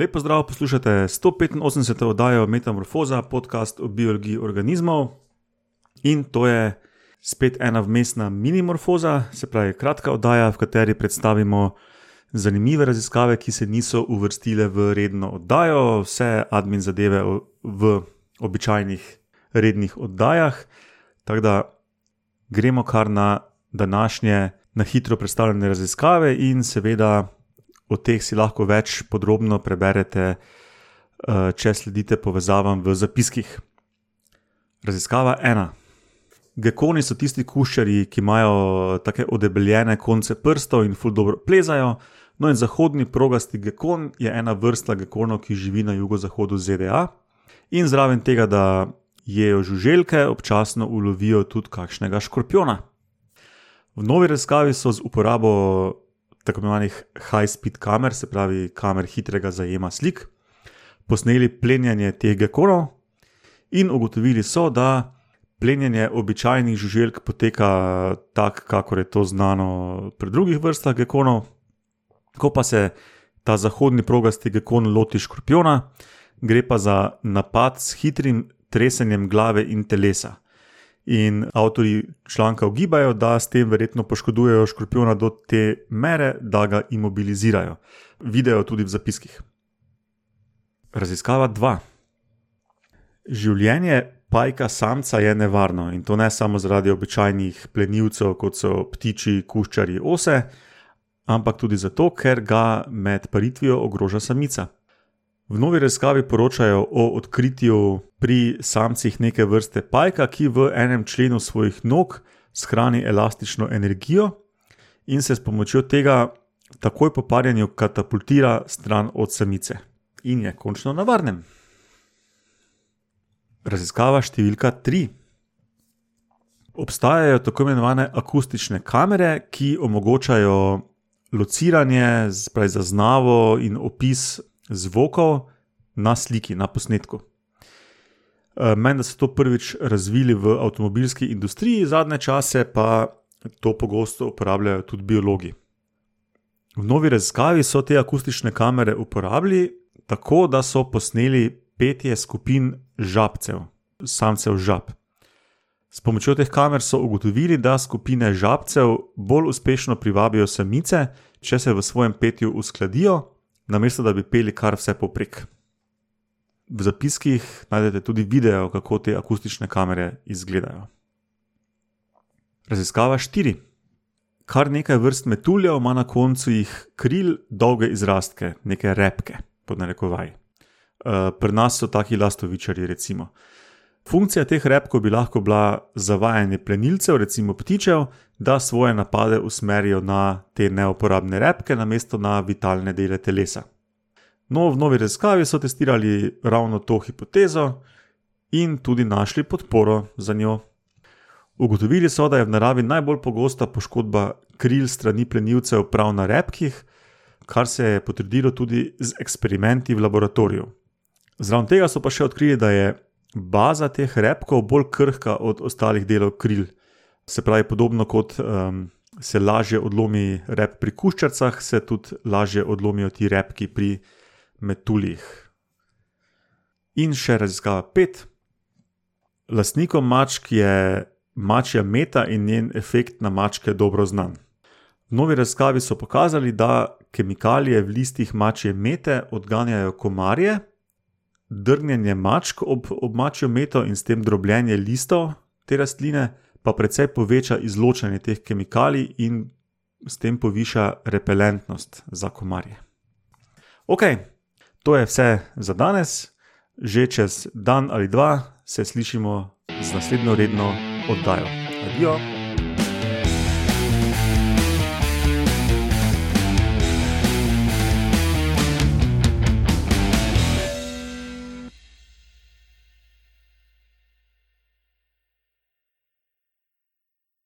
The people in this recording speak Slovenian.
Lepo zdrav, poslušate 185. oddajo Metamorfoza, podcast o biologiji organizmov. In to je spet ena vmesna minimorfoza, se pravi kratka oddaja, v kateri predstavimo zanimive raziskave, ki se niso uvrstile v redno oddajo, vse admin zadeve v običajnih rednih oddajah. Tako da gremo kar na današnje, na hitro predstavljene raziskave, in seveda o teh si lahko več podrobno preberete, eh, če sledite povezavam v zapiskih. Raziskava ena. Gekoni so tisti kuščari, ki imajo tako odebeljene konce prstov in ful dobro plezajo. No, in zahodni progasti gekon je ena vrsta gekonov, ki živi na jugozahodu ZDA. In zraven tega, da jejo žuželke, občasno ulovijo tudi kakšnega škorpiona. V novi raziskavi so z uporabo tako imenovanih high-speed kamer, se pravi kamer hitrega zajema slik, posneli plenjanje teh gekonov in ugotovili so, da plenjanje običajnih žuželk poteka tako, kakor je to znano pri drugih vrstah gekonov. Ko pa se ta zahodni progasti gekon loti škorpiona, gre pa za napad s hitrim tresenjem glave in telesa. In avtori članka ugibajo, da s tem verjetno poškodujejo škorpiona do te mere, da ga imobilizirajo. Vidijo tudi v zapiskih. Raziskava 2. Življenje pajka samca je nevarno in to ne samo zaradi običajnih plenilcev, kot so ptiči, kuščari, ose, ampak tudi zato, ker ga med paritvijo ogroža samica. V novi raziskavi poročajo o odkritju pri samcih neke vrste pajka, ki v enem členu svojih nog shrani elastično energijo in se s pomočjo tega takoj po parjenju katapultira stran od samice in je končno na varnem. Raziskava številka 3. Obstajajo tako imenovane akustične kamere, ki omogočajo lociranje, zaznavo in opis zvokov na sliki, na posnetku. Eh, Meni so to prvič razvili v avtomobilski industriji, zadnje čase pa to pogosto uporabljajo tudi biologi. V novi raziskavi so te akustične kamere uporabili tako, da so posneli petje skupin žabcev, samcev žab. S pomočjo teh kamer so ugotovili, da skupine žabcev bolj uspešno privabijo samice, če se v svojem petju uskladijo namesto da bi peli kar vse poprek. V zapiskih najdete tudi video, kako te akustične kamere izgledajo. Raziskava 4. Kar nekaj vrst metuljev ima na koncu jih kril, dolge izrastke, neke repke, pod narekovaj. Uh, pri nas so taki lastovičari, recimo. Funkcija teh repkov bi lahko bila zavajanje plenilcev, recimo ptičev, da svoje napade usmerijo na te neuporabne repke, namesto na vitalne dele telesa. No, v novi raziskavi so testirali ravno to hipotezo in tudi našli podporo za njo. Ugotovili so, da je v naravi najbolj pogosta poškodba kril strani plenilcev prav na repkih, kar se je potrdilo tudi z eksperimenti v laboratoriju. Zraven tega so pa še odkrili, da je baza teh repkov bolj krhka od ostalih delov kril. Se pravi, podobno kot um, se lažje odlomi rep pri kuščarcah, se tudi lažje odlomijo ti repki pri metuljih. In še raziskava pet. Lastnikom mačk je mačja meta in njen efekt na mačke dobro znan. V novi raziskavi so pokazali, da kemikalije v listih mačje mete odganjajo komarje, drgnjenje mačk ob, ob mačjo meto in s tem drobljenje listov te rastline, pa precej poveča izločanje teh kemikalij in s tem poviša repelentnost za komarje. Ok, to je vse za danes, že čez dan ali dva se slišimo z naslednjo redno oddajo. Adijo!